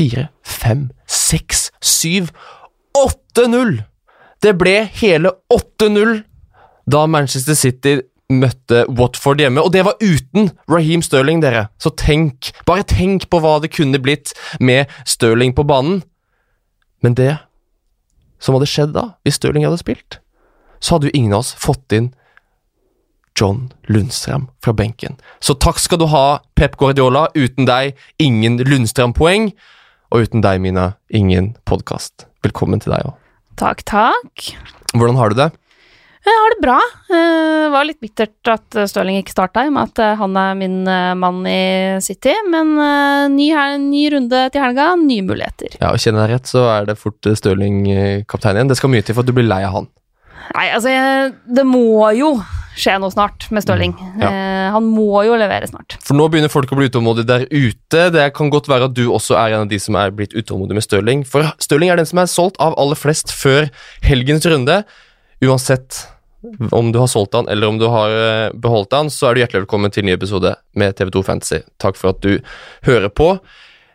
fire, fem, seks, syv 8-0! Det ble hele 8-0 da Manchester City møtte Watford hjemme, og det var uten Raheem Sterling, dere. Så tenk, bare tenk på hva det kunne blitt med Sterling på banen. Men det som hadde skjedd da, hvis Stirling hadde spilt, så hadde jo ingen av oss fått inn John Lundstrøm fra benken. Så takk skal du ha, Pep Guardiola. Uten deg, ingen Lundstrøm-poeng. Og uten deg, Mina, ingen podkast. Velkommen til deg òg. Takk, takk. Hvordan har du det? Jeg har det bra. Det var litt bittert at Stirling ikke starta, i og med at eh, han er min eh, mann i City. Men eh, ny, ny runde til helga, nye muligheter. Ja, og Kjenner jeg rett, så er det fort Stirling kaptein igjen. Det skal mye til for at du blir lei av han. Nei, altså, det må jo skje noe snart med Stirling. Mm, ja. Han må jo levere snart. For nå begynner folk å bli utålmodige der ute. Det kan godt være at du også er en av de som er blitt utålmodig med Stirling. For Stirling er den som er solgt av aller flest før helgens runde. Uansett om du har solgt han eller om du har eh, beholdt han, så er du hjertelig velkommen til en ny episode med TV2 Fantasy. Takk for at du hører på.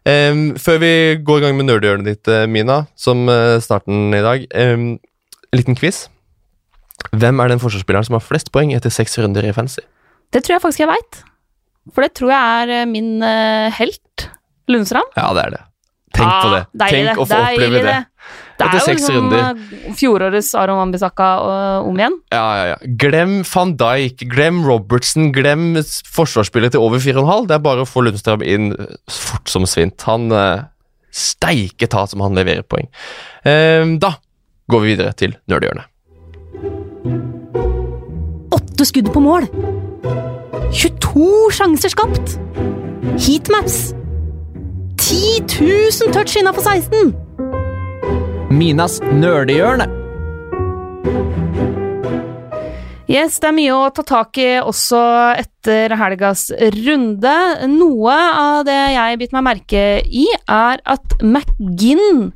Um, før vi går i gang med nerdehjørnet ditt, eh, Mina, som uh, starten i dag, um, en liten quiz. Hvem er den forsvarsspilleren som har flest poeng etter seks runder i Fantasy? Det tror jeg faktisk jeg veit. For det tror jeg er min uh, helt. Lundstrand. Ja, det er det. Tenk ah, på det. Tenk det. å få oppleve det. Det er jo liksom uh, fjorårets Aron Wambisaka om igjen. Ja, ja, ja. Glem van Dijk, glem Robertsen, glem forsvarsspillet til over 4,5. Det er bare å få Lundstrøm inn fort som svint. Han steike ta som han leverer poeng. Uh, da går vi videre til nerdehjørnet. Åtte skudd på mål! 22 sjanser skapt! Heatmaps! 10 000 touch innafor 16! Minas nerdehjørne. Yes, det er mye å ta tak i også etter helgas runde. Noe av det jeg bit meg merke i, er at McGinn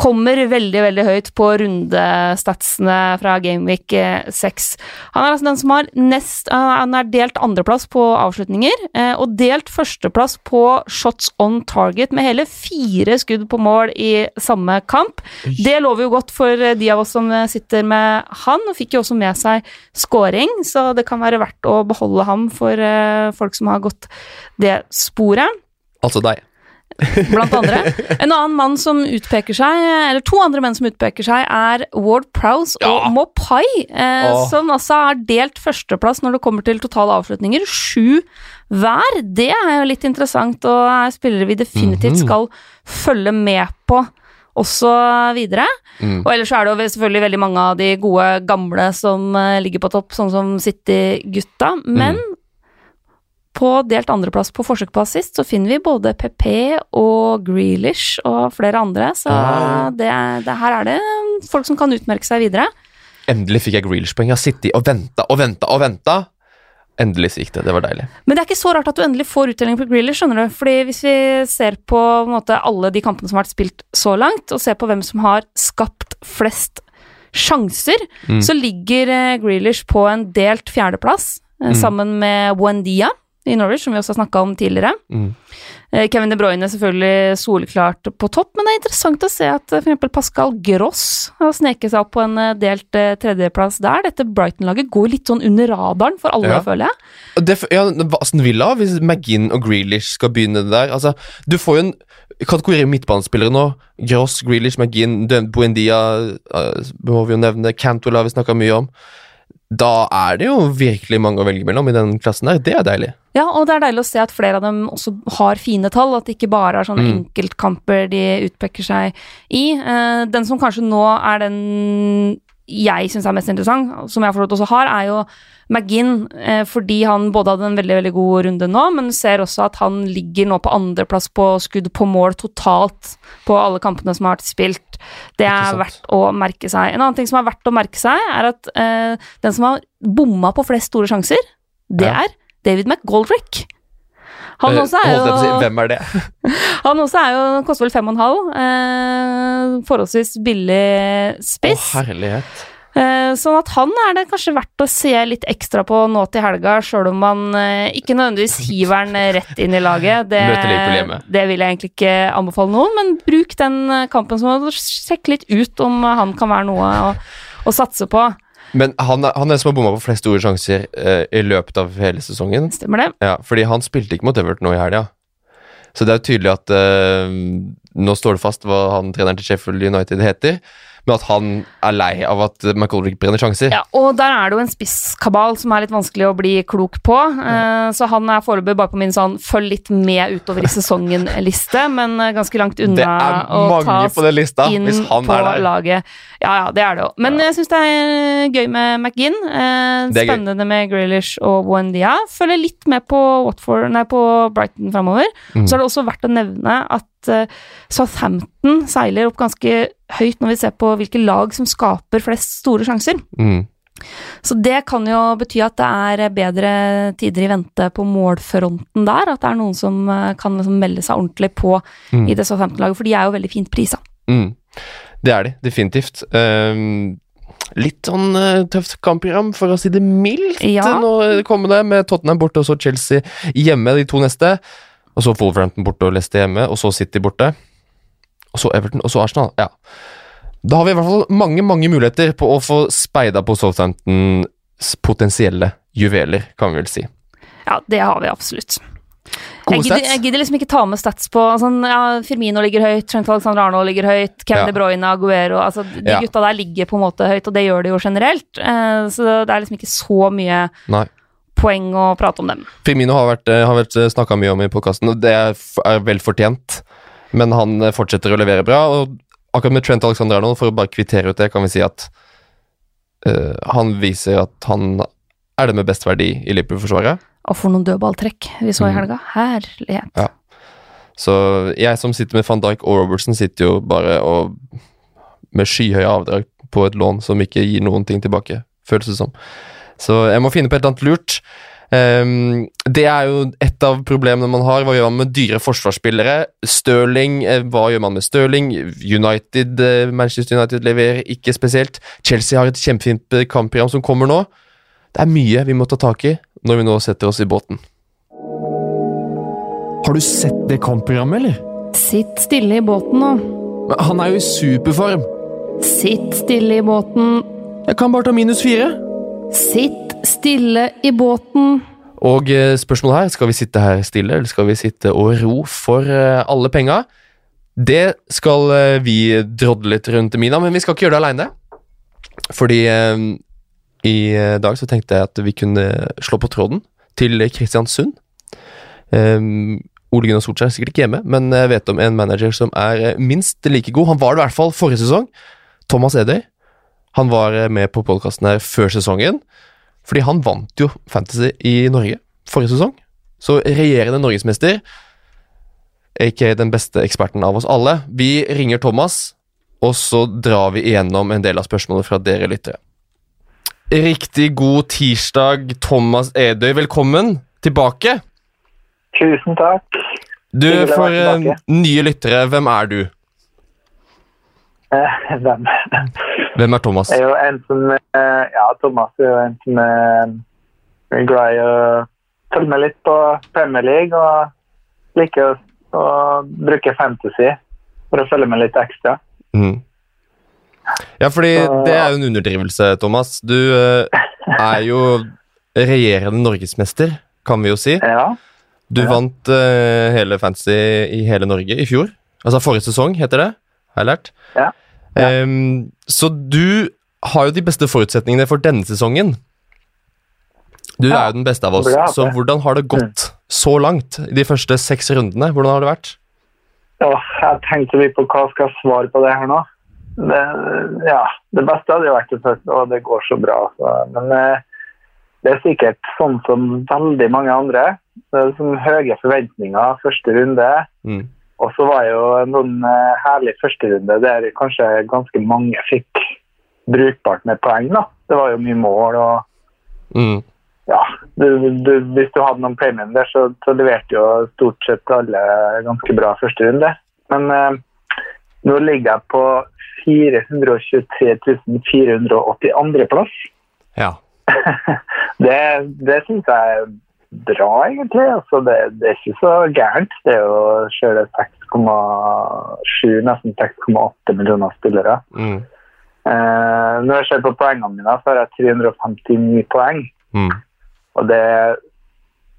kommer veldig veldig høyt på rundestatsene fra Gameweek 6. Han er altså den som har nest Han er delt andreplass på avslutninger, eh, og delt førsteplass på shots on target, med hele fire skudd på mål i samme kamp. Det lover jo godt for de av oss som sitter med han, og fikk jo også med seg scoring, så det kan være verdt å beholde ham for eh, folk som har gått det sporet. Altså deg blant andre. En annen mann som utpeker seg, eller to andre menn som utpeker seg, er Ward Prowse ja. og Mopai, eh, som altså har delt førsteplass når det kommer til totale avslutninger. Sju hver. Det er jo litt interessant, og er spillere vi definitivt mhm. skal følge med på også videre. Mm. Og ellers er det jo selvfølgelig veldig mange av de gode gamle som uh, ligger på topp, sånn som City-gutta. Men mm. På delt andreplass på forsøk på assist så finner vi både PP og Grealish og flere andre, så ah. det, det, her er det folk som kan utmerke seg videre. Endelig fikk jeg Grealish-poeng. Jeg har sittet og venta og venta og venta. Endelig gikk det. Det var deilig. Men det er ikke så rart at du endelig får uttelling på Grealish, skjønner du. Fordi hvis vi ser på, på måte, alle de kampene som har vært spilt så langt, og ser på hvem som har skapt flest sjanser, mm. så ligger uh, Grealish på en delt fjerdeplass, uh, mm. sammen med Wendia i Norwich, som vi også har snakka om tidligere. Mm. Eh, Kevin De Bruyne selvfølgelig soleklart på topp, men det er interessant å se at eh, f.eks. Pascal Gross har sneket seg opp på en eh, delt tredjeplass der. Dette Brighton-laget går litt sånn under radaren for alle, ja. føler jeg. Det, ja, Aston Villa, hvis McGinn og Grealish skal begynne det der altså, Du får jo en kategori midtbanespillere nå. Gross, Grealish, McGinn, Buendia må vi jo nevne. Cantwell har vi snakka mye om da er det jo virkelig mange å velge mellom i den klassen der. Det er deilig. Ja, og det er deilig å se at flere av dem også har fine tall, at det ikke bare er sånne mm. enkeltkamper de utpeker seg i. Uh, den som kanskje nå er den jeg syns er mest interessant, som jeg forstått også har, er jo McGinn, eh, fordi han både hadde en veldig veldig god runde nå, men ser også at han ligger nå på andreplass på skudd på mål totalt på alle kampene som har vært spilt. Det er verdt å merke seg. En annen ting som er verdt å merke seg, er at uh, den som har bomma på flest store sjanser, det ja. er David McGoldrick. Han også er jo Hvem er det? han også er jo Koster vel fem og en halv. Eh, forholdsvis billig spiss. Å, herlighet. Eh, sånn at han er det kanskje verdt å se litt ekstra på nå til helga, sjøl om man eh, ikke nødvendigvis hiver eh, rett inn i laget. Det, det vil jeg egentlig ikke anbefale noen, men bruk den eh, kampen som å sjekke litt ut om eh, han kan være noe å, å satse på. Men han er, han er som har bomma på flest store sjanser eh, i løpet av hele sesongen. Stemmer det? Ja, fordi han spilte ikke mot Everton nå i helga. Så det er jo tydelig at eh, Nå står det fast hva han treneren til Sheffield United heter, men at han er lei av at McColrick brenner sjanser. Ja, og der er det jo en spisskabal som er litt vanskelig å bli klok på. Uh, Så han er foreløpig bare på min sånn følg litt med utover i sesongen-liste, men eh, ganske langt unna Det å tas på den lista, inn hvis han på er der. laget. Ja, ja, det er det jo. Men jeg syns det er gøy med McGinn. Eh, gøy. spennende med Grealish og Wendia. Følger litt med på, Watford, nei, på Brighton framover. Mm. Så har det også verdt å nevne at eh, Southampton seiler opp ganske høyt når vi ser på hvilke lag som skaper flest store sjanser. Mm. Så det kan jo bety at det er bedre tider i vente på målfronten der. At det er noen som eh, kan liksom melde seg ordentlig på Mm. i det Southampton-laget, for de er jo veldig fint prisa. Mm. Det er de, definitivt. Um litt sånn uh, tøft kampprogram, for å si det mildt, Ja. nå kommende, med Tottenham borte og så Chelsea hjemme de to neste. Og så Wolverhampton borte og Leicester hjemme, og så City borte. Og så Everton, og så Arsenal. Ja. Da har vi i hvert fall mange, mange muligheter på å få speida på Southamptons potensielle juveler, kan vi vel si. Ja, det har vi absolutt. Jeg gidder, jeg gidder liksom ikke ta med stats på sånn, ja, Firmino ligger høyt, Trent Alexander Arnold ligger høyt, Kevin Ja. De Bruyne, Aguero altså De Ja. gutta der ligger på en måte høyt, og det gjør de jo generelt. Eh, så det er liksom ikke så mye Nei. Poeng å prate om dem. Firmino har vært, eh, har vært snakka mye om i podkasten, og det er, vel fortjent. Men han eh, fortsetter å levere bra. Og akkurat med Trent Alexander Arnold, for å bare kvittere ut det, kan vi si at uh, han viser at han er det med best verdi i Liverpool-forsvaret. Og for noen dødballtrekk vi så i Mm. helga. Herlighet. Ja. Så jeg som sitter med van Dijk og Robertson, sitter jo bare og med skyhøye avdrag på et lån som ikke gir noen ting tilbake, føles det som. Så jeg må finne på et eller annet lurt. Um, det er jo et av problemene man har. Hva gjør man med dyre forsvarsspillere? Stirling, eh, hva gjør man med Stirling? United, eh, Manchester United leverer ikke spesielt. Chelsea har et kjempefint eh, kampprogram som kommer nå. Det er mye vi må ta tak i når vi nå setter oss i båten. Har du sett det kampprogrammet, eller? Sitt stille i båten nå. Men Han er jo i superform. Sitt stille i båten. Jeg kan bare ta minus fire. Sitt stille i båten. Og eh, spørsmålet her, skal vi sitte her stille, eller skal vi sitte og ro for eh, alle penga? Det skal eh, vi drodle litt rundt Mina, men vi skal ikke gjøre det aleine. Fordi i dag så tenkte jeg at vi kunne slå på tråden til Kristiansund. Ole Gunnar Solskjær er sikkert ikke hjemme, men jeg vet om en manager som er minst like god. Han var det i hvert fall forrige sesong. Thomas Edøy. Han var eh, med på podkasten her før sesongen. Fordi han vant jo Fantasy i Norge forrige sesong. Så regjerende norgesmester, aka den beste eksperten av oss alle. Vi ringer Thomas, og så drar vi igjennom en del av spørsmålene fra dere lyttere. Riktig god tirsdag, Thomas Edøy. Velkommen tilbake. Tusen takk. Du, for eh, nye lyttere, hvem er du? Eh, Hvem? Hvem er Thomas? Jeg er jo enten, eh, Ja, Thomas er jo en som eh, er glad i å følge med litt på Premier League og liker å, bruke fantasy for å følge med litt ekstra. Mm. Ja, fordi det er jo en underdrivelse, Thomas. Du eh, er jo regjerende norgesmester, kan vi jo si. Ja. Du Ja. vant hele fantasy i hele Norge i fjor. Altså forrige sesong, heter det. Har jeg lært. Ja. Ja. Ehm, så du har jo de beste forutsetningene for denne sesongen. Du Ja. er jo den beste av oss. Så. Mm. hvordan har det gått så langt? i De første seks rundene, hvordan har det vært? Ja, jeg tenkte litt på hva skal jeg svare på det her nå. Det, ja, det beste hadde jo vært det første, og det går så bra. Så. Men eh, det er sikkert sånn som veldig mange andre. Det er som høye forventninger første runde. Mm. Og så var jo noen eh, herlig førsterunde der kanskje ganske mange fikk brukbart med poeng. da. Det var jo mye mål og Mm. ja, du, du, Hvis du hadde noen playmen der, så, så leverte jo stort sett alle ganske bra første runde. Men eh, nå ligger jeg på 423 482. plass. Ja. Det, det syns jeg bra, egentlig. Altså, det, det er ikke så gærent. Det er jo selv 6,7, nesten 6,8 millioner spillere. Mm. Eh, når jeg ser på poengene mine, så har jeg 359 poeng. Mm. Og det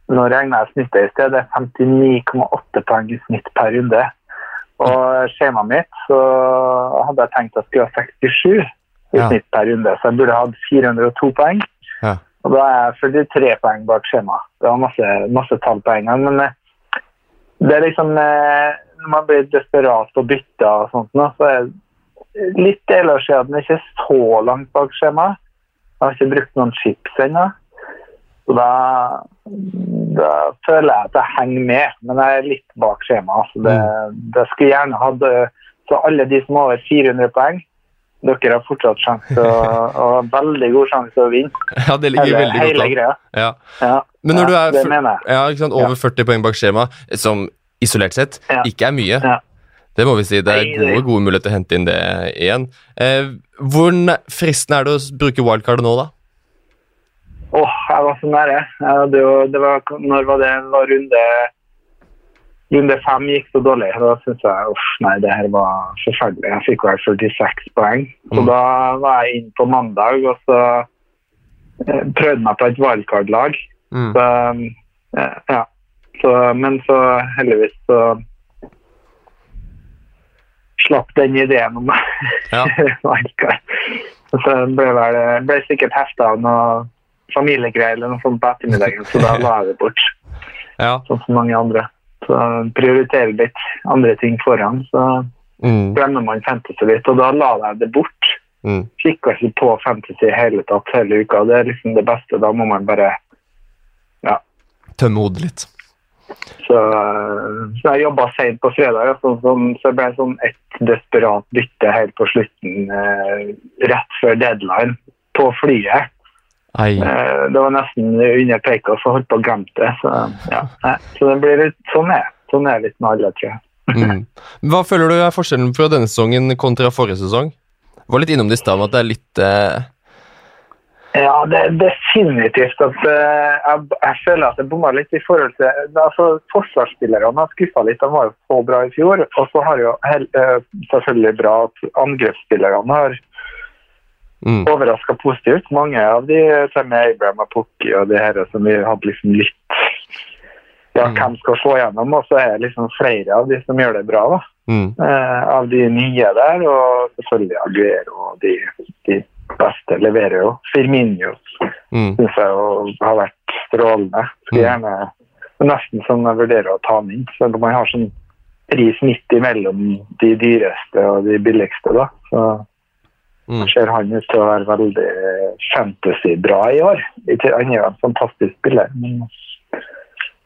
Nå regner jeg snittet i sted. Det er 59,8 poeng i snitt per runde. Og skjemaet mitt så hadde jeg tenkt at jeg skulle ha 67 i Ja. snitt per runde, så jeg burde hatt 402 poeng. Og da er jeg 43 poeng bak skjemaet. Det var masse, masse tall på en gang. Men eh, det er liksom eh, Når man blir desperat på bytter og sånt, nå, så er det litt deler å skjeden ikke så langt bak skjemaet. Jeg har ikke brukt noen chips ennå. Så da, da føler jeg at jeg henger med, men jeg er litt bak skjemaet. Så det, det skulle gjerne hatt eh, Så alle de som har over 400 poeng, dere har fortsatt sjanse og veldig god sjanse til å vinne ja, det ligger hele, veldig godt hele greia. Ja. Ja, Men når ja, du er det. Ja, sant? Over 40 poeng bak skjema, som isolert sett ikke er mye. Ja. Det må vi si. Det er gode, gode muligheter til å hente inn det igjen. Eh, hvor fristende er det å bruke wildcard nå, da? Åh, jeg var så nære. Hadde jo, det var, når var det? Det var runde Runde fem gikk så dårlig. Da syntes jeg uff, nei, det her var forferdelig. Jeg fikk vel 46 poeng. Så Mm. da var jeg inn på mandag og så eh, prøvde meg på et wildcard-lag. Mm. Så, eh, ja. Så, men så heldigvis så slapp den ideen om Ja. wildcard. Så ble, vel, ble sikkert hefta av noe familiegreier eller noe sånt på ettermiddagen, så da la jeg det bort. Ja. Sånn som mange andre. Så prioriterer litt andre ting foran, så Mm. glemmer man fantasy litt. Og da la jeg det bort. Mm. Kikka ikke på fantasy i hele tatt hele uka. Det er liksom det beste. Da må man bare Tømme hodet litt. Så, så jeg jobba seint på fredag, ja, sånn, sånn, så det ble sånn et desperat bytte helt på slutten, eh, rett før deadline, på flyet. Ei. Eh, det var nesten under takeoff og holdt på å glemme det. Så, ja. så det blir litt sånn er Sånn er det litt med alle, tror jeg. Mm. Hva føler du er forskjellen fra denne sesongen kontra forrige sesong? Var litt innom det i stad at det er litt eh, Ja, det er definitivt at eh, jeg, jeg føler at jeg bomma litt i forhold til altså Forsvarsspillerne har skuffa litt. De var jo så bra i fjor. Og så har jo hel, eh, selvfølgelig bra at angrepsspillerne har mm. overraska positivt. Mange av de som er Abraham og Pukki og de her som vi hadde liksom litt Ja, Mm. hvem skal slå gjennom? Og så er det liksom flere av de som gjør det bra, da. Mm. Eh, av de nye der, og selvfølgelig Aguero og de, de beste leverer jo. Firmino Mm. syns jeg jo har vært strålende. Skulle Mm. gjerne er Nesten som jeg vurderer å ta den inn. Så man har sånn pris midt imellom de dyreste og de billigste, da. Så Mm. ser han ut til å være veldig fantasy-bra i år. Ikke- Han er jo en fantastisk spiller, men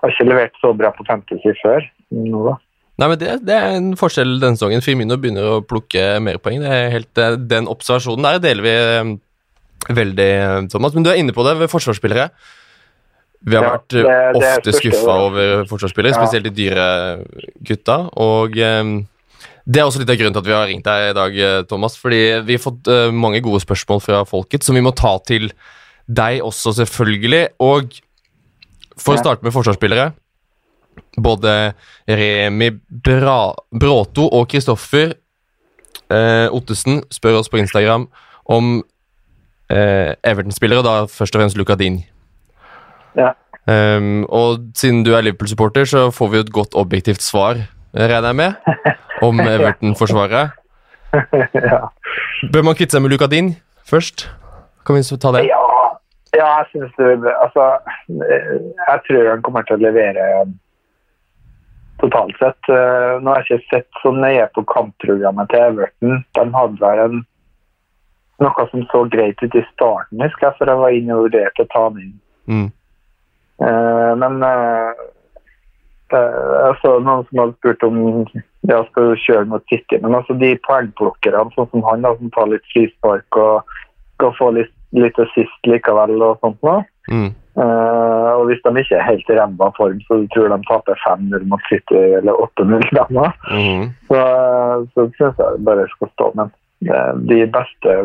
har ikke levert så bra på fantasy før. Nå, da. Nei, men det, det er en forskjell denne sesongen. Firmino begynner å plukke mer poeng. Det er helt, eh, Den observasjonen der deler vi eh, veldig, eh, Thomas. Men du er inne på det ved forsvarsspillere. Vi har Ja, vært eh, det- ofte skuffa over forsvarsspillere, Ja. spesielt de dyre gutta. Og eh, det er også litt av grunnen til at vi har ringt deg i dag, eh, Thomas. Fordi vi har fått uh, mange gode spørsmål fra folket som vi må ta til deg også, selvfølgelig. Og for å starte med forsvarsspillere både Remi Bra Bråto og Kristoffer eh, Ottesen spør oss på Instagram om eh, Everton-spillere, da først og fremst Lucadin. Ja. Um, og siden du er Liverpool-supporter, så får vi jo et godt objektivt svar, regner jeg med, om Everton-forsvaret. ja. Bør man kvitte seg med Lucadin først? Kan vi ta det? Ja, ja, jeg syns det Altså, eh, jeg tror han kommer til å levere totalt sett. Eh, Nå har jeg ikke sett så nøye på kampprogrammet til Everton. De hadde vel en, noe som så greit ut i starten, husker jeg, for jeg var inne og vurderte å ta den inn. Mm. Eh, men eh, eh, jeg så noen som hadde spurt om ja, skal jo kjøre mot City. Men altså de poengplukkerne, sånn som han, da, som tar litt frispark og skal få litt, litt assist likevel og sånt noe. Mm. Eh, og hvis de ikke er helt i ræva form, så tror jeg de taper 5-0 mot City eller 8-0 dem da. Mhm. Så, så syns jeg det bare skal stå. Men eh, de beste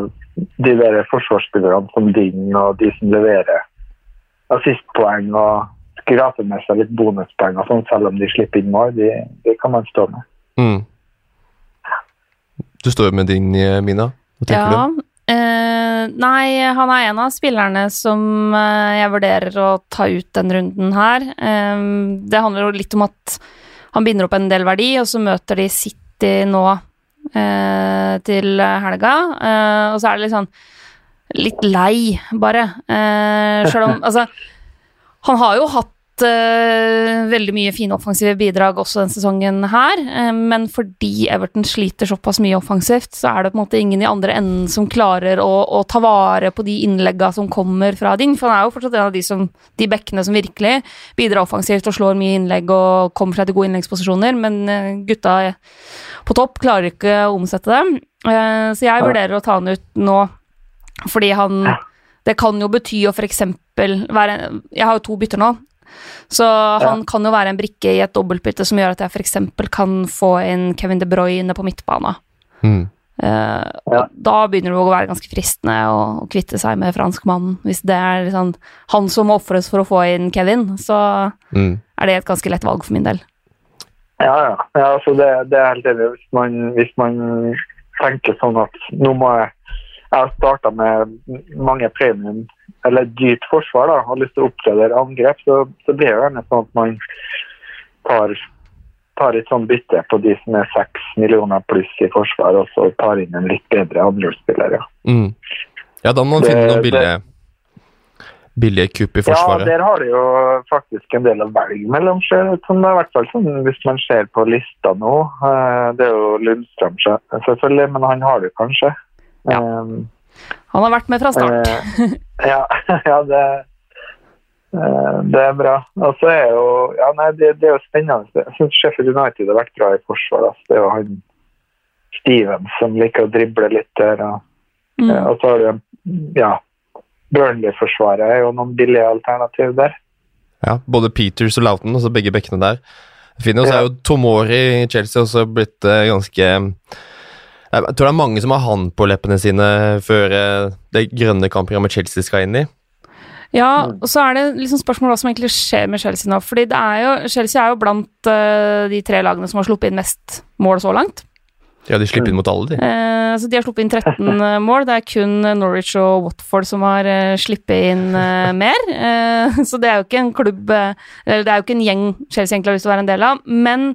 De der forsvarsspillerne som din, og de som leverer assistpoeng og skraper med seg litt bonuspoeng, og sånn, selv om de slipper inn mål, de, de kan man stå med. Mm. Du står jo med din, eh, Mina. Hva tenker Ja. du? Uh, nei, han er en av spillerne som uh, jeg vurderer å ta ut den runden her. Uh, det handler jo litt om at han binder opp en del verdi, og så møter de City nå eh, til helga. Eh, og så er det litt sånn litt lei, bare. Sjøl om Altså, han har jo hatt eh, veldig mye fine offensive bidrag også denne sesongen her, Uh, men fordi Everton sliter såpass mye offensivt, så er det på en måte ingen i andre enden som klarer å, å ta vare på de innlegga som kommer fra din, for han er jo fortsatt en av de, som, de bekkene som virkelig bidrar offensivt og slår mye innlegg og kommer seg til gode innleggsposisjoner, men uh, gutta på topp klarer ikke å omsette. Eh, Så jeg vurderer å ta han ut nå, fordi han Det kan jo bety å eksempel være Jeg har jo to bytter nå, så han kan jo være en brikke i et dobbeltbytte som gjør at jeg eksempel kan få inn Kevin De Bruyne på midtbana. Mm. Uh, Ja. Da begynner det å være ganske fristende å, å kvitte seg med franskmannen. Hvis det er liksom han som må ofres for å få inn Kevin, så Mm. er det et ganske lett valg for min del. Ja, ja. ja altså det, det er helt enig. Hvis man, hvis man tenker sånn at nå må jeg Jeg har starta med mange premium, eller dyrt forsvar, da, har lyst til å oppgradere angrep, så, så blir det gjerne sånn at man tar, tar et sånn bytte på de som er seks millioner pluss i forsvar, og så tar inn en litt bedre andrespiller. Ja. Mm. Ja, da må man Det- finne noen billige, billige kupp i forsvaret. Ja, der har de jo faktisk en del å velge mellom. ser det ut som det er i hvert fall sånn hvis man ser på lista nå. Eh, Det er jo Lundstrøm selvfølgelig, men han har det kanskje. Ja. Eh, Han har vært med fra start. eh, ja, ja, det eh, det er bra. Og så er jo Ja, nei, det, det er jo spennende. Jeg syns Sheffield United har vært bra i forsvar. Altså. Det er jo han Steven som liker å drible litt der. Og, Mm. eh, og så har du ja, Burnley-forsvaret er jo noen billige alternativ der. Ja, både Peters og Lauten, altså begge bekkene der. Fine, og så er jo Tomori i Chelsea også blitt ganske Jeg tror det er mange som har han på leppene sine før eh, det grønne kampprogrammet Chelsea skal inn i. Ja, og så er det liksom spørsmål hva som egentlig skjer med Chelsea nå. Fordi det er jo, Chelsea er jo blant uh, de tre lagene som har sluppet inn mest mål så langt. Ja, de slipper inn mot alle, de. Eh, så de har sluppet inn 13 mål. Det er kun Norwich og Watford som har uh, sluppet inn uh, mer. Uh, så det er jo ikke en klubb eh, Eller det er jo ikke en gjeng Chelsea egentlig har lyst til å være en del av. Men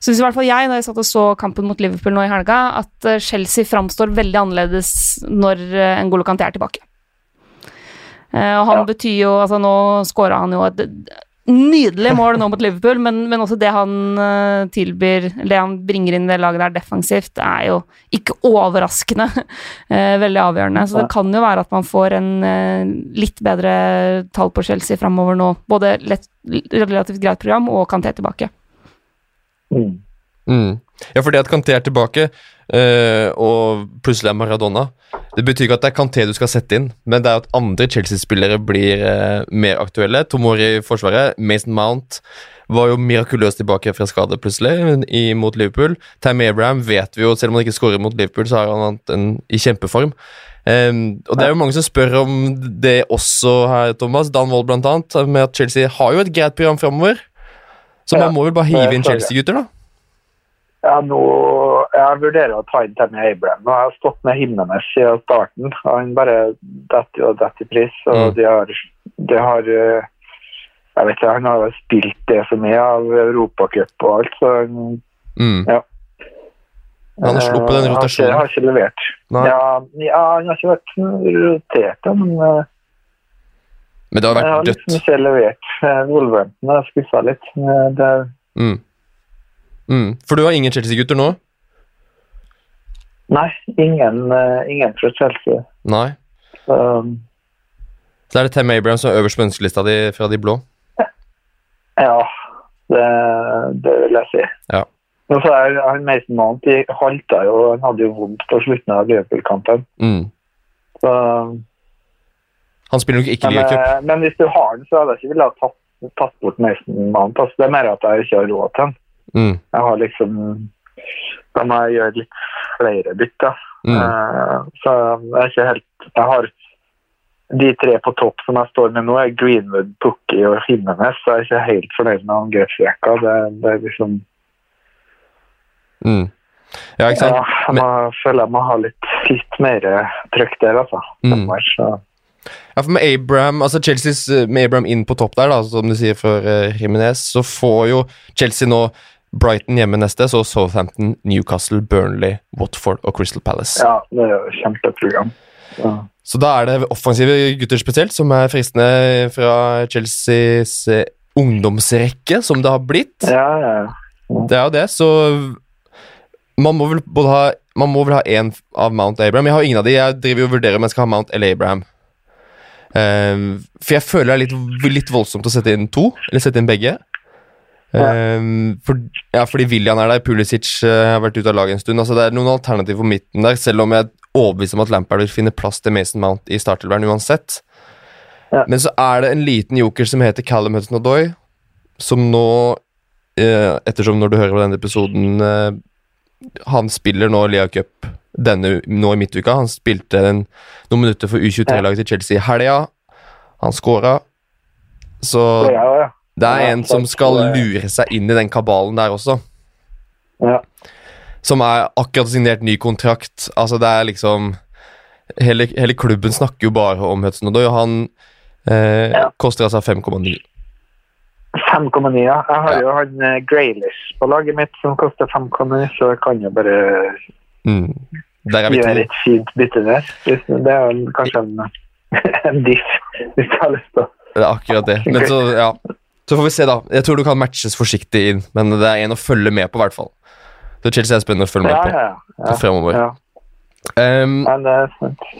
syns i hvert fall jeg, når jeg satt og så kampen mot Liverpool nå i helga, at eh, Chelsea framstår veldig annerledes når uh, N'Golo Kanté er tilbake. Eh, og han Ja. betyr jo Altså, nå skåra han jo et nydelig mål nå mot Liverpool, men, men også det han eh, tilbyr, det han bringer inn i det laget der defensivt, er jo ikke overraskende eh, veldig avgjørende. Så det kan jo være at man får en eh, litt bedre tall på Chelsea framover nå. Både lett, relativt greit program og Kanté tilbake. Mm. Mm. Ja, for det at Kanté er tilbake, øh, og plutselig er Maradona Det betyr ikke at det er Kanté du skal sette inn, men det er at andre Chelsea-spillere blir øh, mer aktuelle. Tomori i forsvaret, Mason Mount var jo mirakuløst tilbake fra skade plutselig i, mot Liverpool. Tammy Abraham vet vi jo, selv om han ikke skårer mot Liverpool, så har han en i kjempeform. Um, og det er jo mange som spør om det også her, Thomas. Dan Wold blant annet, med at Chelsea har jo et greit program framover. Så man må vel bare hive inn. Chelsea-gutter, da? Ja, nå, jeg vurderer å ta inn Tammy Abraham. Nå har jeg stått med Himmenes siden starten. Han bare detter og detter i pris. Og Mm. de har, de har eh, Jeg vet ikke, Han har spilt det som mye av Europacup og alt, så Mm. Ja. Han har sluppet den eh, har rotasjonen. ikke, har ikke levert. Ja, ja, han har ikke vært rotert, men eh, Men det har vært dødt? Jeg har liksom ikke levert. Wolverhampton har skuffa litt. Det, Mm. Mm. For du har ingen Chelsea-gutter nå? nei, ingen, eh, ingen fra Chelsea. Nei. Um, Så er det Tem Abraham som er øverst på ønskelista di fra de blå. Ja, det, det vil jeg si. Ja. Men så er han Mason Mount de halta jo, han hadde jo vondt på slutten av Liverpool-kampen. Mm. Så, Han spiller nok ikke Men, ligacup. eh, men hvis du har den, så hadde jeg ikke villet ha tatt, tatt bort Mason Mount. Altså, det er mer at jeg ikke har råd til den. Mm. Jeg har liksom Da må jeg gjøre litt flere bytter. Mm. Uh, så jeg er ikke helt Jeg har de tre på topp som jeg står med nå, er Greenwood, Pukki og Himmenes. Så jeg er ikke helt fornøyd med angrepsrekka. Det, det er liksom Mm. Ja, ikke Ja, sant? jeg må, føler jeg må ha litt, litt mer trøkk der, altså. Mm. så. Ja, for med Abraham, altså Chelseas eh, med Abraham inn på topp der, da, som du sier for uh, Jimenez, så får jo Chelsea nå Brighton hjemme neste, så Southampton, Newcastle, Burnley, Watford og Crystal Palace. Ja, det er jo kjempeprogram. Så. Så da er det offensive gutter spesielt som er fristende fra Chelseas eh, ungdomsrekke, som det har blitt. Ja, ja. Det er jo det, så man må vel både ha Man må vel ha én av Mount Abraham. Jeg har ingen av de. Jeg driver og vurderer om jeg skal ha Mount eller Abraham. Ehm, for jeg føler det er litt, litt voldsomt å sette inn to, eller sette inn begge. Um, for, ja, fordi William er der, Pulisic eh, har vært ute av laget en stund. Altså Det er noen alternativer på midten der, selv om jeg er overbevist om at Lampard vil finne plass til Mason Mount i startelveren uansett. Ja. Men så er det en liten joker som heter Callum Hudson-Odoi, som nå eh, Ettersom når du hører på denne episoden eh, Han spiller nå Lea Cup denne, nå i midtuka. Han spilte en, noen minutter for U23-laget til Chelsea i helga. Han skåra. Så det er en som skal lure seg inn i den kabalen der også. Som er akkurat signert ny kontrakt. Altså, det er liksom Hele, hele klubben snakker jo bare om Hudson Odoi, og han eh, koster altså 5,9. 5,9, ja. Jeg har jo han eh, Graylish på laget mitt som koster 5,9, så jeg kan jo bare Mm. Der er vi gjøre to. et fint bytte der. Det er kanskje en, en diff, hvis du har lyst til å Det er akkurat det. Men så, ja. Så får vi se, da. Jeg tror du kan matches forsiktig inn, men det er en å følge med på, i hvert fall. Så Chelsea er spennende å følge med Ja, på ja, ja. fremover. ja. Um, ja, det er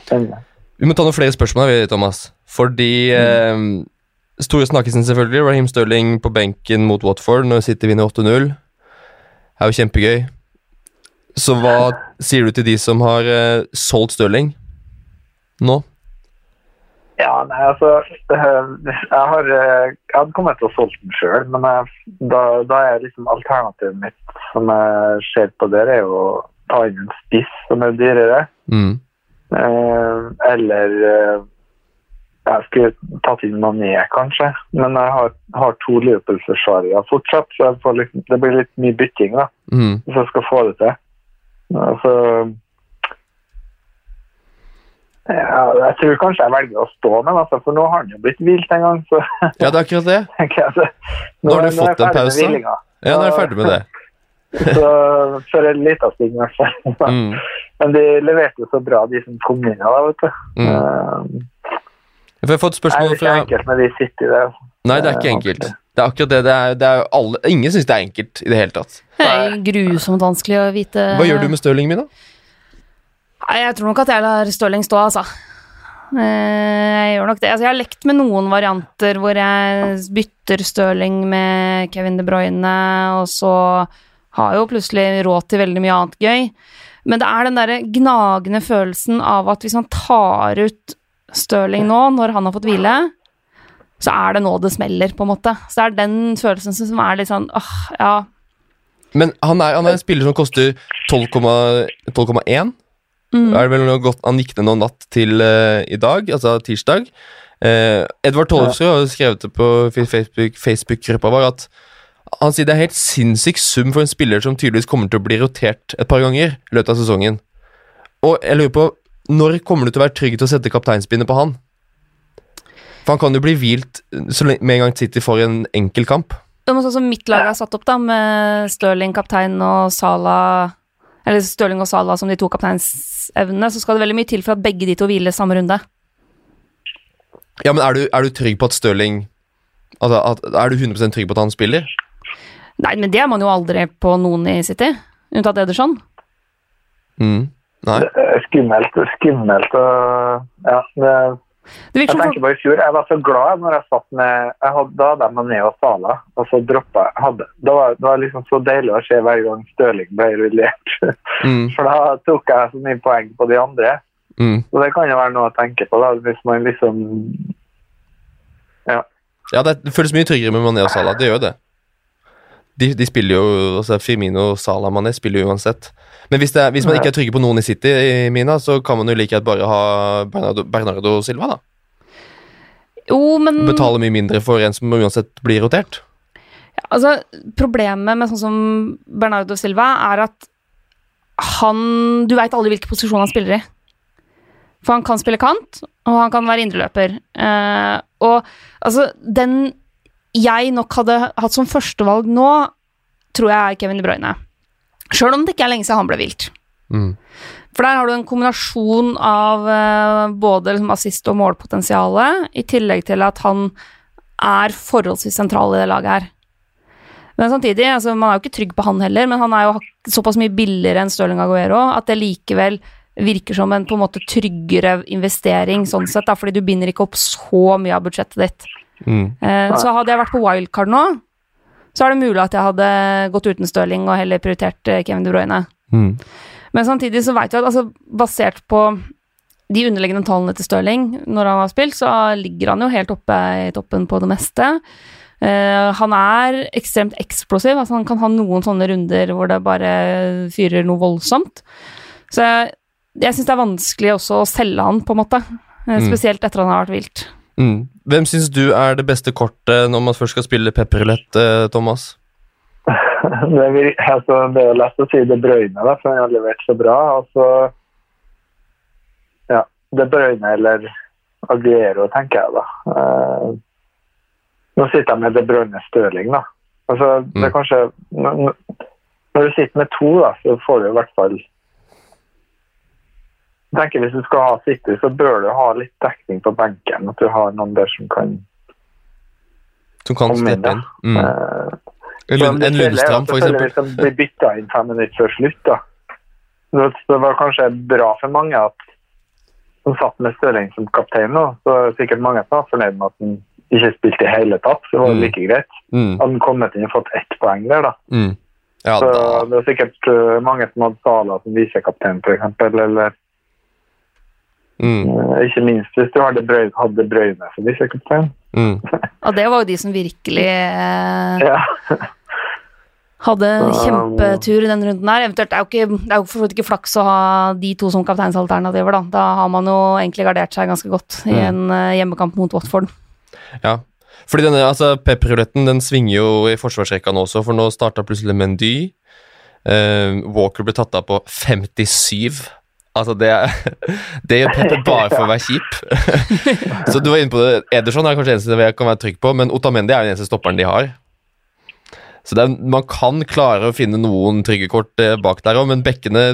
spennende. Vi må ta noen flere spørsmål, her, Thomas. Fordi eh, Store snakkisen, selvfølgelig. Raheem Stirling på benken mot Watford når City vinner 8-0. er jo kjempegøy. Så hva sier du til de som har uh, solgt Stirling nå? Ja, nei, altså eh, Jeg har eh, jeg hadde kommet til å solge den sjøl, men jeg, da, da er liksom alternativet mitt som jeg ser på der, er jo å ta inn en spiss som er dyrere. Mm. Eh, eller jeg skulle tatt inn Mané, kanskje. Men jeg har, har to Liverpool-forsvarere fortsatt, så får liksom, det blir litt mye bytting da, Mm. hvis jeg skal få det til. Altså, ja, jeg tror kanskje jeg velger å stå med altså, for nå har han jo blitt hvilt en gang. så Ja, det er akkurat det. nå, Nå har du fått en pause. Ja, nå er jeg ferdig med det. Så for en liten stund i hvert fall. Mm. Men de leverte jo så bra, de som kom inn. Da, vet du. Mm. Eh, Jeg har fått Nei, det er ikke enkelt med de City der. Nei, det er ikke enkelt. Det er akkurat det. det, er, det er alle, ingen syns det er enkelt i det hele tatt. Det er grusomt vanskelig å vite Hva gjør du med Stirling min, da? Nei, Jeg tror nok at jeg lar Stirling stå, altså. Eh, Jeg gjør nok det. Altså, jeg har lekt med noen varianter hvor jeg bytter Stirling med Kevin De Bruyne, og så har jeg jo plutselig råd til veldig mye annet gøy. Men det er den derre gnagende følelsen av at hvis man tar ut Stirling nå, når han har fått hvile, så er det nå det smeller, på en måte. Så det er den følelsen som er litt sånn åh, ja. Men han er, han er en spiller som koster 12,1. 12,1. Mm. Er det vel noe godt Han gikk ned nå natt til uh, i dag, altså tirsdag. Uh, Edvard Tollefsrud har skrevet det på Facebook- Facebook-gruppa vår at han sier det er helt sinnssyk sum for en spiller som tydeligvis kommer til å bli rotert et par ganger i løpet av sesongen. Og jeg lurer på når kommer du til å være trygg til å sette kapteinspinnet på han? For han kan jo bli hvilt med en gang City får en enkel kamp. Er sånn som mitt lag er satt opp, da, med Stirling kaptein og Sala Eller Stirling og Sala som de to kapteinsevnene, så skal det veldig mye til for at begge de to hviler samme runde. Ja, men er du, er du trygg på at Stirling Altså, at, Er du 100% trygg på at han spiller? Nei, men det er man jo aldri på noen i City, unntatt Ederson. Mm. Nei. Det er skummelt, skummelt og Ja, det Det Jeg tenker på i fjor, jeg var så glad når jeg satt med jeg hadde, Da hadde jeg ned og Sala, og så droppa jeg hadde, det, var, det var liksom så deilig å se hver gang Støling ble rullert. Mm. For da tok jeg så mye poeng på de andre. Mm. Så det kan jo være noe å tenke på, da, hvis man liksom Ja, det, det føles mye tryggere med Mané og Salah. Det gjør det. de, de spiller jo altså Firmino Salah Mané spiller jo uansett. Men hvis, det hvis man ikke er trygge på noen i City, i Mina, så kan man jo like gjerne bare ha Bernardo, Bernardo Silva, da. Jo, men Betale mye mindre for en som uansett blir rotert. altså, problemet med sånn som Bernardo Silva er at han Du veit aldri hvilken posisjon han spiller i. For han kan spille kant, og han kan være indreløper. Uh, og altså, den jeg nok hadde hatt som førstevalg nå, tror jeg er Kevin De Bruyne. Sjøl om det ikke er lenge siden han ble vilt. Mm. For der har du en kombinasjon av eh, både liksom, assist- og målpotensialet, i tillegg til at han er forholdsvis sentral i det laget her. Men samtidig, altså, man er jo ikke trygg på han heller, men han er jo såpass mye billigere enn Stirling Aguero at det likevel virker som en på en måte tryggere investering sånn sett, da, fordi du binder ikke opp så mye av budsjettet ditt. Mm. Eh, så hadde jeg vært på wildcard nå, så er det mulig at jeg hadde gått uten Stirling og heller prioritert eh, Kevin De Bruyne. Mm. Men samtidig så vet vi at altså, basert på de underliggende tallene til Stirling når han har spilt, så ligger han jo helt oppe i toppen på det meste. Uh, han er ekstremt eksplosiv, altså han kan ha noen sånne runder hvor det bare fyrer noe voldsomt. Så jeg, jeg syns det er vanskelig også å selge han, på en måte. Mm. Spesielt etter han har vært vilt. Mm. Hvem syns du er det beste kortet når man først skal spille pepperrulett, eh, Thomas? Det, altså, det er jo lett å si det Brøyne, da, for han har levert så bra. Altså, ja, det Brøyne eller Aguero, tenker jeg da. Eh, nå sitter jeg med det Brøyne Støling, da. Altså, det er Mm. kanskje når, når du sitter med to, da, så får du i hvert fall jeg tenker Hvis du skal ha City, så bør du ha litt dekning på benken. At du har noen der som kan Som kan steppe inn? Mm. Uh, En Lund- En Lundstrand, eksempel. Hvis de blir bytta inn fem minutter før slutt, da. Så det var kanskje bra for mange at som satt med Stirling som kaptein nå. Så er det sikkert mange som var fornøyd med at han ikke spilte i hele tatt. Så det var Mm. like greit. Mm. Hadde han kommet inn og fått ett poeng der, da. Mm. Ja, Så da det er sikkert uh, mange som hadde Sala som visekaptein, f.eks. Eller mm. uh, ikke minst hvis du hadde Brøyne, hadde Brøyne som visekaptein. Mm. Og det var jo de som virkelig eh, Ja. hadde kjempetur i den runden her. Eventuelt, det er jo, ikke, det er jo for ikke flaks å ha de to som kapteinsalternativer, da. Da har man jo egentlig gardert seg ganske godt i Mm. en eh, hjemmekamp mot Watford. Ja. Fordi denne, altså, pepperruletten den svinger jo i forsvarsrekka nå også, for nå starta plutselig Mendy. Eh, Walker ble tatt av på 57. Altså, det, det gjør Petter bare for å være kjip. Så du var inne på det. Ederson er kanskje eneste jeg kan være trygg på, men Otamendi er den eneste stopperen de har. Så er, man kan klare å finne noen trygge kort eh, bak der òg, men bekkene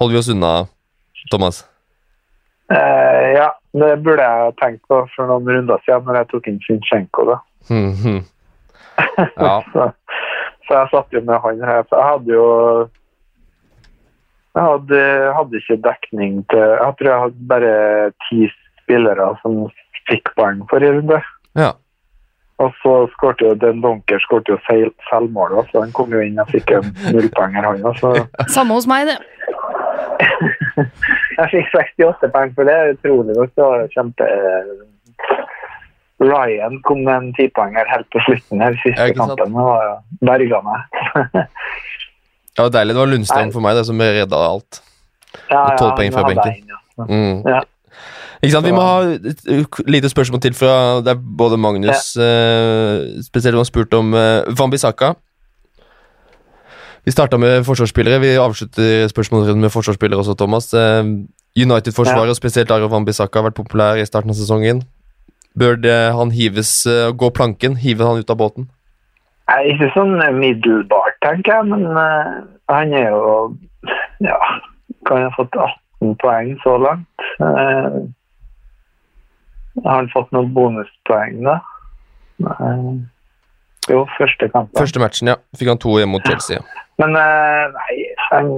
holder vi oss unna, Thomas. Eh, ja, det burde jeg tenkt på for noen runder siden når jeg tok inn Zinchenko. da. Mm hmm. Ja. så, så jeg satt jo med han her. Jeg hadde jo Jeg hadde, hadde ikke dekning til Jeg tror jeg hadde bare ti spillere som fikk ballen forrige runde. ja. Og så skåret jo Den Donker skåret jo feil, selvmål, så han kom jo inn og fikk en nullpoenger, han også. Samme hos meg, det. Jeg fikk 68 poeng for det. Utrolig nok. Det var kjempe Ryan kom med en tipoenger helt på slutten her, siste kampen. og berga meg. Det var deilig. Det var Lundstrøm for meg det som redda alt. Ja, Og 12 poeng fra han benken. en, ja. Mm. Ja. Ikke sant, Vi må ha et uh, lite spørsmål til fra Det er både Magnus eh, Spesielt har spurt om uh, Wambisaka. Vi starta med forsvarsspillere. Vi avslutter spørsmålsrunden med forsvarsspillere også, Thomas. Uh, United-forsvaret, og spesielt Aro Wambisaka, har vært populær i starten av sesongen. Bør det, han hives uh, gå planken? Hive han ut av båten? Nei, Ikke sånn middelbart, tenker jeg, men uh, han er jo Ja, kan ha fått 18 poeng så langt. Uh, har han fått noen bonuspoeng, da? Uh, jo, første kampen. Første matchen, ja. Fikk han to hjemme mot Chelsea. Ja. Men eh, nei, han,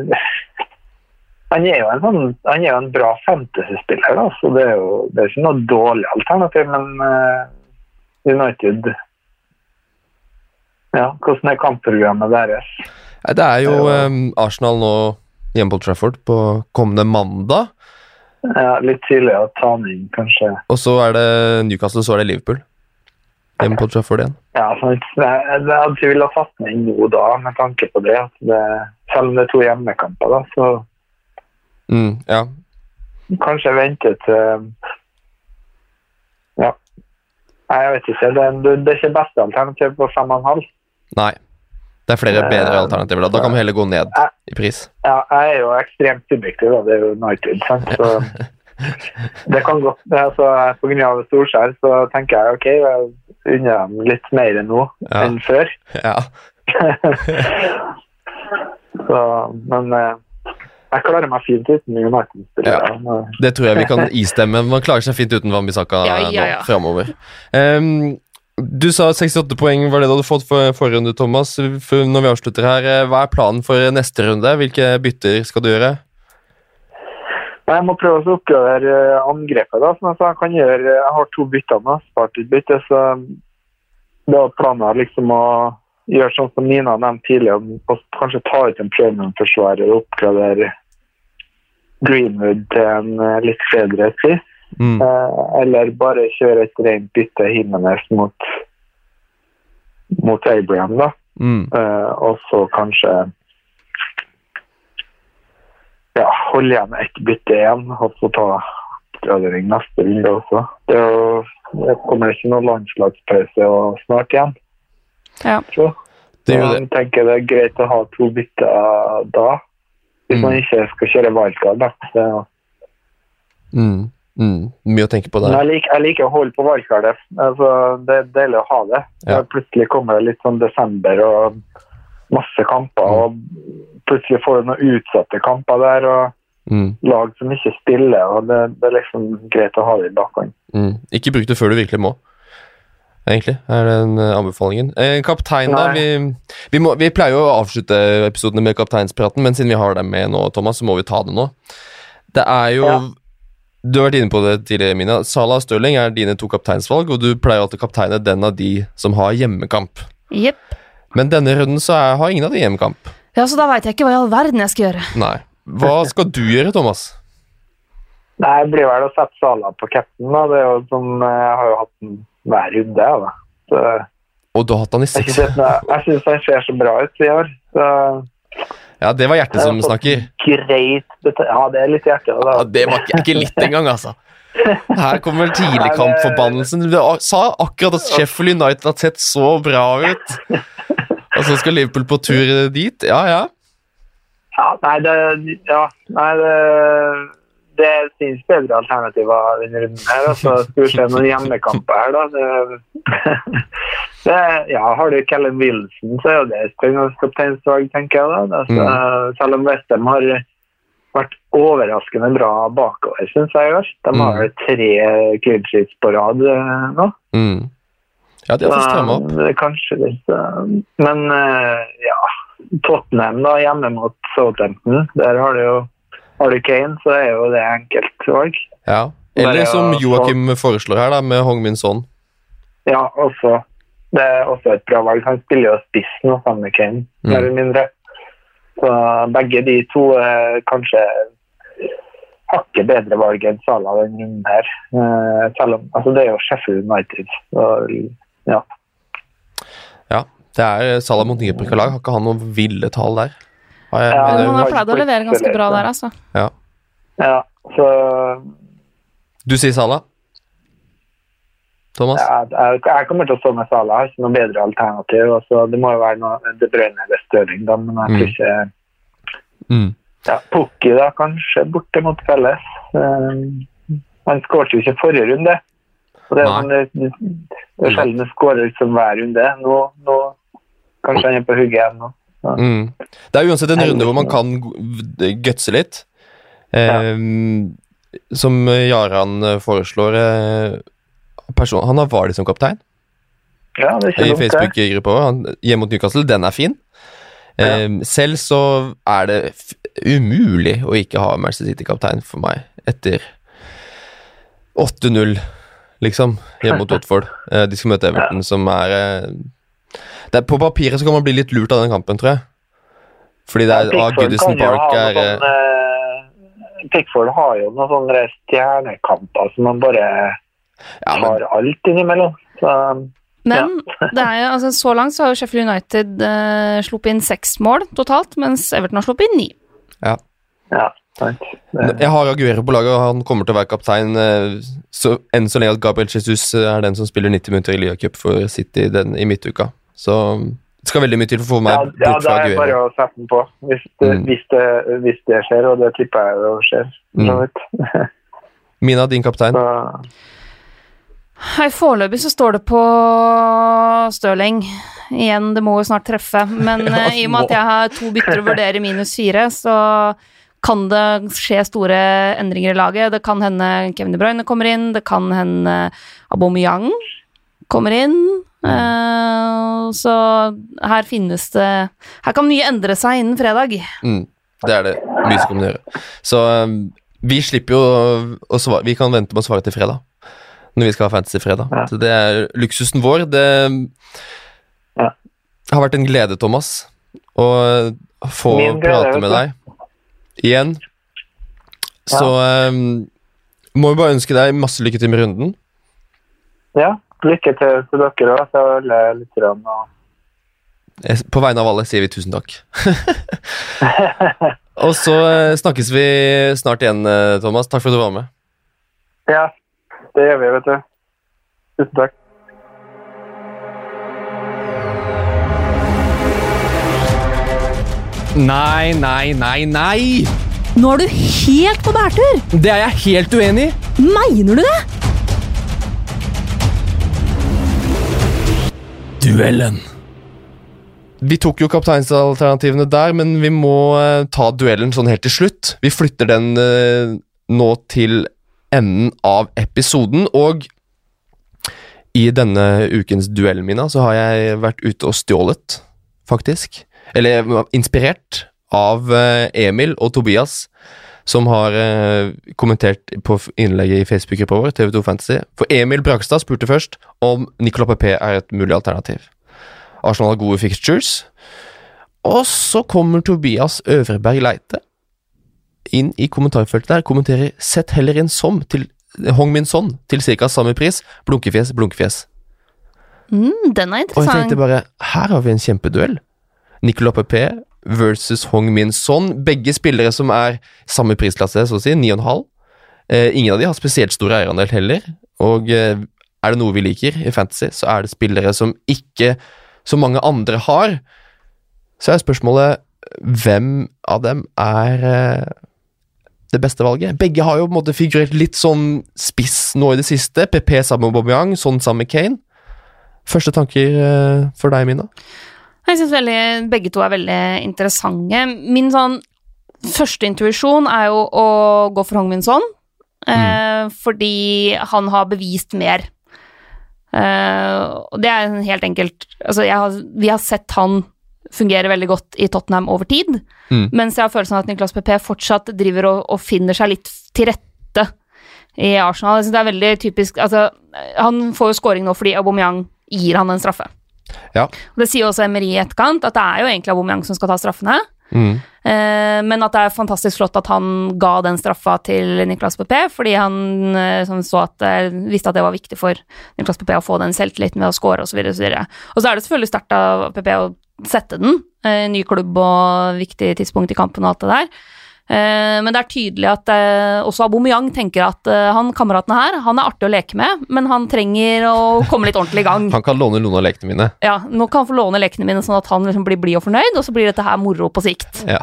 han er jo en sånn Han er jo en bra fantasy-spiller, så det er jo det er ikke noe dårlig alternativ, men eh, United Ja, hvordan er kampprogrammet deres? Det er jo Det er eh, Arsenal nå hjemme på Trafford på kommende mandag. Ja, litt tidlig å ta den inn, kanskje. Og så er det Newcastle, så er det Liverpool. hjemme på Trafford igjen. Ja, sant. Jeg, hadde ikke villet satt meg inn nå da, med tanke på det. Det selv om det er to hjemmekamper, da, så Mm, ja. kanskje vente til Ja. Nei, jeg vet ikke. Det, det, det er ikke beste alternativ på fem og en halv. Nei. Det er flere bedre Eh, alternativer. Da Da kan vi heller gå ned i pris. Ja, jeg er jo ekstremt subjektiv, da. Det er jo United, sant. Så det kan godt altså, På grunn av Solskjær så tenker jeg ok, jeg unner dem litt mer nå Ja. enn før. Ja. så, men eh, jeg klarer meg fint uten United-spillere. Ja, Det tror jeg vi kan istemme. Man klarer seg fint uten Wambisaka Ja, ja, ja. framover. Ehm, du sa 68 poeng var det du hadde fått for forrige runde, Thomas. For når vi avslutter her, eh, hva er planen for neste runde? Hvilke bytter skal du gjøre? Jeg må prøve å oppgradere eh, angrepet. da, som Jeg sa. Jeg kan gjøre, jeg har to bytter nå, spart et bytte. så Det var planen liksom å gjøre sånn som Nina nevnte tidligere, og kanskje ta ut en premiumforsvarer og oppgradere Greenwood til en eh, litt bedre spiss. Mm. Eh, Eller bare kjøre et rent bytte Himenes mot, mot Abraham, da. Mm. Eh, og så kanskje ja, holde igjen ett bytte igjen, og så ta oppgradering neste runde også. Det, er jo, det kommer ikke noen landslagspause og snart igjen. Ja. Så Det gjør jeg tenker det er greit å ha to bytter da, hvis Mm. man ikke skal kjøre wildcard. Da. Så, Mm. Mm. Mye å tenke på der. jeg, liker, jeg liker å holde på wildcardet. Altså, det er deilig å ha det. Ja. Plutselig kommer det litt sånn desember og masse kamper, Mm. og plutselig får du noen utsatte kamper der. og Mm. lag som ikke spiller, og det, det er liksom greit å ha det i bakhånd. Mm. Ikke bruk det før du virkelig må. Egentlig er den eh, anbefalingen. Eh, kaptein, da. Vi, vi, må, vi pleier jo å avslutte episodene med kapteinspraten, men siden vi har deg med nå, Thomas, så må vi ta det nå. Det er jo Ja. Du har vært inne på det tidligere, Mina. Salah og Stirling er dine to kapteinsvalg, og du pleier alltid å kapteine den av de som har hjemmekamp. Yep. Men denne runden så er, har ingen av de hjemmekamp. Ja, så da veit jeg ikke hva i all verden jeg skal gjøre. Nei. Hva skal du gjøre, Thomas? Nei, Det blir vel å sette Sala på cap'n. da. Det er jo som, Jeg har jo hatt den hver runde. Da. Så Og du har hatt han i jeg seks. synes jeg syns han ser så bra ut i år. Så Ja, det var hjertet som fått snakker. Greit Ja, det er litt hjerte. Da. Ja, det var ikke, ikke litt engang, altså. Her kommer tidligkampforbannelsen. Du sa akkurat at Sheffield United har sett så bra ut. Og så skal Liverpool på tur dit? Ja, ja. Ja, nei, det, ja, nei, det, det finnes bedre alternativer denne runden her. Altså, skal vi se noen hjemmekamper her, da. Det, det, ja, har du Callum Wilson, så er jo det kapteinsvalg, tenker jeg. da. Altså, Selv om Westham har vært overraskende bra bakover, syns jeg i. De har tre clean sheets på rad eh, nå. Mm. Ja, de har fått strømme opp. Så, det er kanskje litt eh, Men eh, ja, Tottenham da, hjemme mot Southampton, der har det jo har du Kane, så er jo det enkelt valg. Ja. Eller som Joakim foreslår her, da, med Hong Min Son. Ja, også. Det er også et bra valg. Han spiller jo spiss nå sammen med Kane, Mm. mer eller mindre. Så begge de to er kanskje hakket bedre valg enn Salah denne runden her. Eh, selv om, altså det er jo Sheffield United. Og, ja. Ja. Det er Salah mot nyopprykka lag. Har ikke han noen ville tall der? Har Ja, Men han har pleid å levere ganske bra der, altså. ja, ja så du sier Sala? Thomas? Ja, jeg, jeg kommer til å stå med Sala. Har ikke noe bedre alternativ. Altså, det må jo være noe De Bruyne eller Stirling, da, men jeg tror Mm. ikke Mm. ja, Pukki da, kanskje borte mot Felles. Um, han skåret jo ikke forrige runde. Og det er, sånn, det, det, det sjelden skårer liksom hver runde. Nå, nå kanskje han er på hugget igjen nå. Mm. Det er uansett en runde hvor man kan gutse litt. Eh, Som Jaran foreslår eh, person, Han har Vali som kaptein Ja, det er i. Facebook-gruppa òg. Hjemme mot Newcastle, den er fin. Eh, Selv så er det umulig å ikke ha Manchester City-kaptein for meg etter 8-0, liksom, hjemme mot Watford. Eh, de skal møte Everton, som er eh, er På papiret så kan man bli litt lurt av den kampen, tror jeg. Fordi det er, Ja, ah, Goodison Park ha er eh, sånn, eh, Pickford har jo noen sånne stjernekamper som man bare ja, men, tar alt innimellom. Så Men det er jo, altså, så langt så har jo Sheffield United eh, sluppet inn seks mål totalt, mens Everton har sluppet inn ni. Ja, sant. Det, Jeg har Aguero på laget, og han kommer til å være kaptein eh, så, enn så lenge at Gabriel Jesus er den som spiller 90 minutter i Cup for City den, i midtuka. Så det skal veldig mye til for å få meg ja, bort ja, fra er det bare å sette den på, hvis det, Mm. hvis det, hvis det skjer, og det tipper jeg jo skjer. Mm. Mina, din kaptein. Så, Hei, Foreløpig så står det på Stirling. Igjen, det må jo snart treffe. Men Ja, eh, i og med at jeg har to bytter å vurdere minus fire, så kan det skje store endringer i laget. Det kan hende Kevin De Bruyne kommer inn, det kan hende Aubameyang kommer inn. Uh, så her finnes det Her kan mye endre seg innen fredag. Mm, det er det mye som kan gjøre. Så um, vi slipper jo å, å svare Vi kan vente med å svare til fredag. Når vi skal ha fantasy fredag. Ja. Så det er luksusen vår. Det Ja. har vært en glede, Thomas, å få glede, prate med deg igjen. Så um, må vi bare ønske deg masse lykke til med runden. ja, lykke til til dere òg, til alle lytterne. og- På vegne av alle sier vi tusen takk. Og så eh, snakkes vi snart igjen, eh, Thomas. Takk for at du var med. Ja, det gjør vi, vet du. Tusen takk. Nei, nei, nei, nei! Nå er du helt på bærtur! Det er jeg helt uenig i! Mener du det? Duellen. Vi tok jo kapteinsalternativene der, men vi må eh, ta duellen sånn helt til slutt. Vi flytter den eh, nå til enden av episoden, og i denne ukens duell, Mina, så har jeg vært ute og stjålet, faktisk. Eller inspirert av eh, Emil og Tobias, som har eh, kommentert på innlegget i Facebook-gruppa vår, TV2 Fantasy. For Emil Brakstad spurte først om Nicolas Pepe er et mulig alternativ. Arsenal har gode fixtures. Og så kommer Tobias Øvreberg Leite inn i kommentarfeltet der, kommenterer 'Sett heller inn som' til Hong Min Son til ca. samme pris. Blunkefjes, blunkefjes. Mm, den er interessant. Og jeg tenkte bare, her har vi en kjempeduell. Nicolas Pepe versus Hong Min Son. Begge spillere som er samme prisklasse, så å si, 9,5. Eh, ingen av de har spesielt stor eierandel heller. Og eh, er det noe vi liker i Fantasy, så er det spillere som ikke så mange andre har. Så er spørsmålet hvem av dem er eh, det beste valget? Begge har jo på en måte figurert litt sånn spiss nå i det siste. PP sammen med Aubameyang, sånn sammen med Kane. Første tanker eh, for deg, Mina? Jeg syns begge to er veldig interessante. Min sånn første intuisjon er jo å gå for Hong Min Son, eh, fordi han har bevist mer. Eh, og det er helt enkelt Altså, har, vi har sett han fungere veldig godt i Tottenham over tid, Mm. mens jeg har følelsen av at Niklas PP fortsatt driver og, og finner seg litt til rette i Arsenal. Jeg synes det er veldig typisk Altså, han får jo scoring nå fordi Aubameyang gir han en straffe. Ja. Det sier også Emery i etterkant, at det er jo egentlig Aubameyang som skal ta straffene. Mm. Eh, men at det er fantastisk flott at han ga den straffa til Niklas PP, fordi han eh, så at, eh, visste at det var viktig for Niklas PP å få den selvtilliten ved å score osv. Og, så og så er det selvfølgelig sterkt av PP å sette den. Ny klubb og viktig tidspunkt i kampen og alt det der. Eh, men det er tydelig at eh, også Aubameyang tenker at eh, han kameraten her, han er artig å leke med, men han trenger å komme litt ordentlig i gang. Han kan låne noen av lekene mine. Ja, Nå kan han få låne lekene mine, sånn at han liksom blir blid og fornøyd, og så blir dette her moro på sikt. Ja.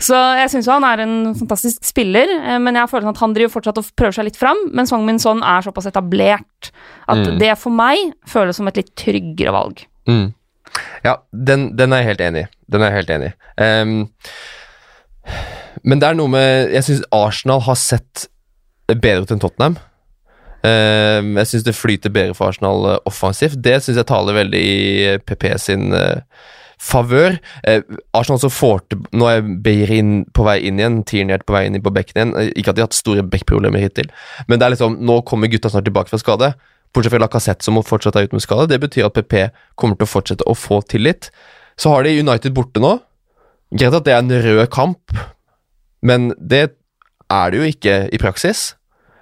Så jeg syns han er en fantastisk spiller, men jeg har følelsen at han driver fortsatt og prøver seg litt fram, mens Wang Min Son er såpass etablert at Mm. det for meg føles som et litt tryggere valg. Mm. Ja, den, den er jeg helt enig i. Den er jeg helt enig i. Ehm, men det er noe med Jeg syns Arsenal har sett bedre ut enn Tottenham. Ehm, jeg syns det flyter bedre for Arsenal eh, offensivt. Det syns jeg taler veldig i eh, PP sin uh, favør. Eh, Arsenal som får til Nå er Beirin på vei inn igjen, Tierney er på vei inn på bekken igjen. Eh, Ikke at de har hatt store bekkproblemer hittil, men det er liksom Nå kommer gutta snart tilbake fra skade. Bortsett fra Lacassette, som fortsatt er ute med skade. Det betyr at PP kommer til å fortsette å få tillit. Så har de United borte nå. Greit at det er en rød kamp, men det er det jo ikke i praksis.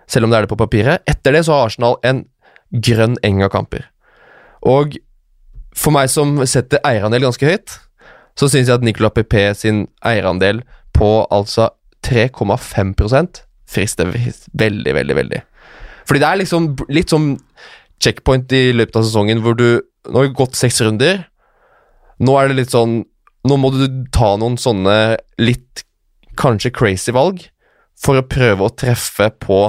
Selv om det er det på papiret. Etter det så har Arsenal en grønn eng av kamper. Og for meg som setter eierandel ganske høyt, så syns jeg at Nicolas Pepe sin eierandel på altså 3,5% frister veldig, veldig, veldig. Fordi det er liksom litt som checkpoint i løpet av sesongen hvor du Nå har det gått seks runder. Nå er det litt sånn Nå må du ta noen sånne litt kanskje crazy valg for å prøve å treffe på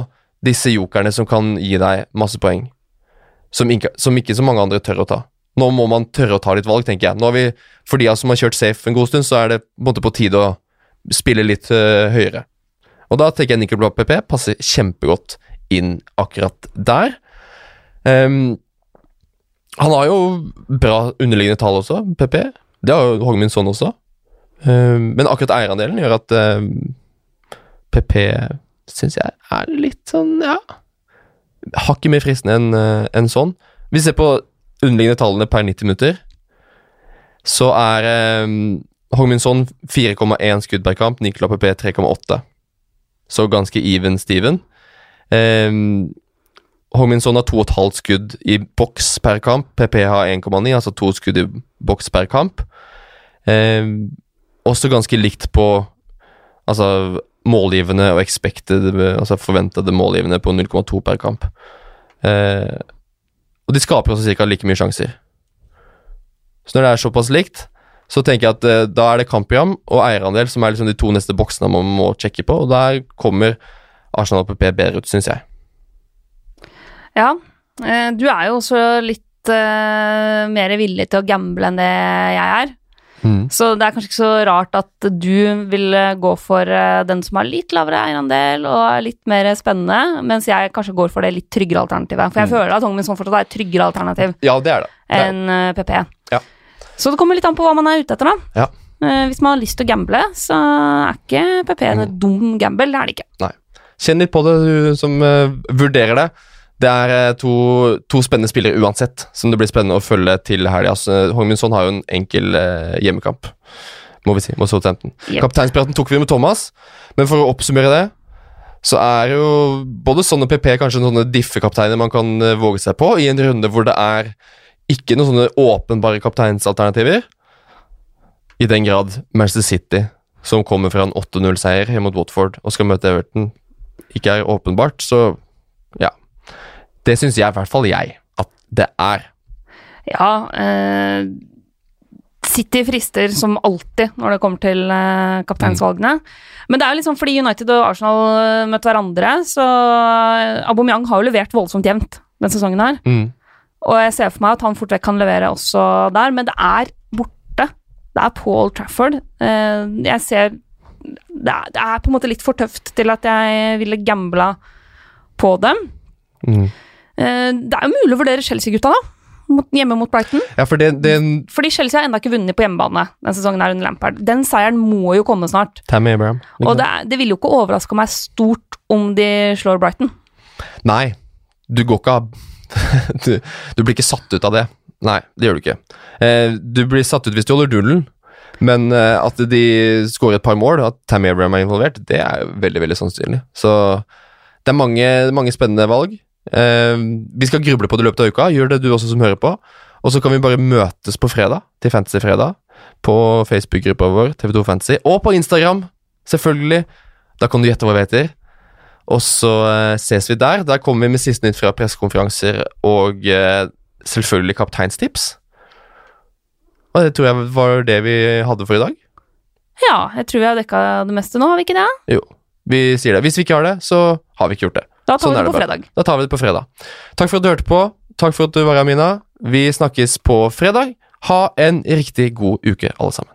disse jokerne som kan gi deg masse poeng. Som ikke, som ikke så mange andre tør å ta. Nå må man tørre å ta litt valg, tenker jeg. Nå har vi, For de som har kjørt safe en god stund, så er det på på tide å spille litt uh, høyere. Og da tenker jeg Nickel PP passer kjempegodt inn akkurat der. Um, han har jo bra underliggende tall også, PP. Det har jo Hogmin Son også. Ehm, men akkurat eierandelen gjør at ehm, PP syns jeg er litt sånn, ja Hakket mer fristende enn en enn sånn. Vi ser på underliggende tallene per 90 minutter. Så er Hogmin 4,1 skudd per kamp, Nicolas PP 3,8. Så ganske even Steven. Um, Hogminson har 2,5 skudd i boks per kamp. PP har 1,9, altså to skudd i boks per kamp. Um, også ganske likt på altså målgivende og expected, altså forventede målgivende på 0,2 per kamp. Eh, og de skaper også ca. like mye sjanser. Så når det er såpass likt, så tenker jeg at eh, da er det Kampiam og eierandel som er liksom de to neste boksene man må sjekke på, og der kommer Arsenal PP bedre ut, syns jeg. Ja, eh, du er jo også litt eh, mer villig til å gamble enn det jeg er. Så det er kanskje ikke så rart at du vil eh, gå for eh, den som har litt lavere eierandel og er litt mer spennende, mens jeg kanskje går for det litt tryggere alternativet. For jeg Mm. føler at Hongmin Son fortsatt er et tryggere alternativ Ja, det er det. det, er enn eh, PP. Ja. Så det kommer litt an på hva man er ute etter, da. Ja. Hvis man har lyst til å gamble, så er ikke PP en Mm. dum gamble. Det er det ikke. Nei. Kjenn litt på det, du som uh, vurderer det. Det er eh, to, to spennende spillere uansett, som det blir spennende å følge til helga. Hongminson har jo en enkel eh, hjemmekamp, må vi si, mot Southampton. Yep. Kapteinspraten tok vi med Thomas, men for å oppsummere det, så er jo både Son og PP kanskje noen sånne diffekapteiner man kan eh, våge seg på, i en runde hvor det er ikke noen sånne åpenbare kapteinsalternativer. I den grad Manchester City, som kommer fra en 8-0-seier mot Watford og skal møte Everton, ikke er åpenbart, så ja. Det syns jeg, i hvert fall jeg, at det er. Ja, eh, City frister som alltid når det kommer til eh, kapteinsvalgene. Men det er jo liksom fordi United og Arsenal eh, møtte hverandre, så eh, Aubameyang har jo levert voldsomt jevnt denne sesongen her. Og jeg ser for meg at han fort vekk kan levere også der, men det er borte. Det er Paul Trafford. Eh, jeg ser det er, det er på en måte litt for tøft til at jeg ville gambla på dem. Mm. Eh, det er jo mulig å vurdere Chelsea-gutta, da. Hjemme mot Brighton. Ja, for det, det Fordi Chelsea har ennå ikke vunnet på hjemmebane Den sesongen her under Lampard. Den seieren må jo komme snart. Tammy Abraham. Og det, det vil jo ikke overraske meg stort om de slår Brighton. Nei, du går ikke av du, du blir ikke satt ut av det. Nei, det gjør du ikke. Eh, du blir satt ut hvis du holder dullen, men eh, at de skårer et par mål, at Tammy Abraham er involvert, det er veldig veldig sannsynlig. Så det er mange, mange spennende valg. Eh, vi skal gruble på det i løpet av uka, gjør det du også som hører på. Og så kan vi bare møtes på fredag, til Fantasy-fredag, på Facebook-gruppa vår, TV2 Fantasy, og på Instagram, selvfølgelig. Da kan du gjette hva vi heter. Og så eh, ses vi der. Der kommer vi med siste nytt fra pressekonferanser og eh, selvfølgelig kapteinstips. Og det tror jeg var det vi hadde for i dag. Ja, jeg tror vi har dekka det meste nå, har vi ikke det? Jo, vi sier det. Hvis vi ikke har det, så har vi ikke gjort det. Da tar Sånn vi det på fredag. Da tar vi det på fredag. Takk for at du hørte på. Takk for at du var her, Mina. Vi snakkes på fredag. Ha en riktig god uke, alle sammen.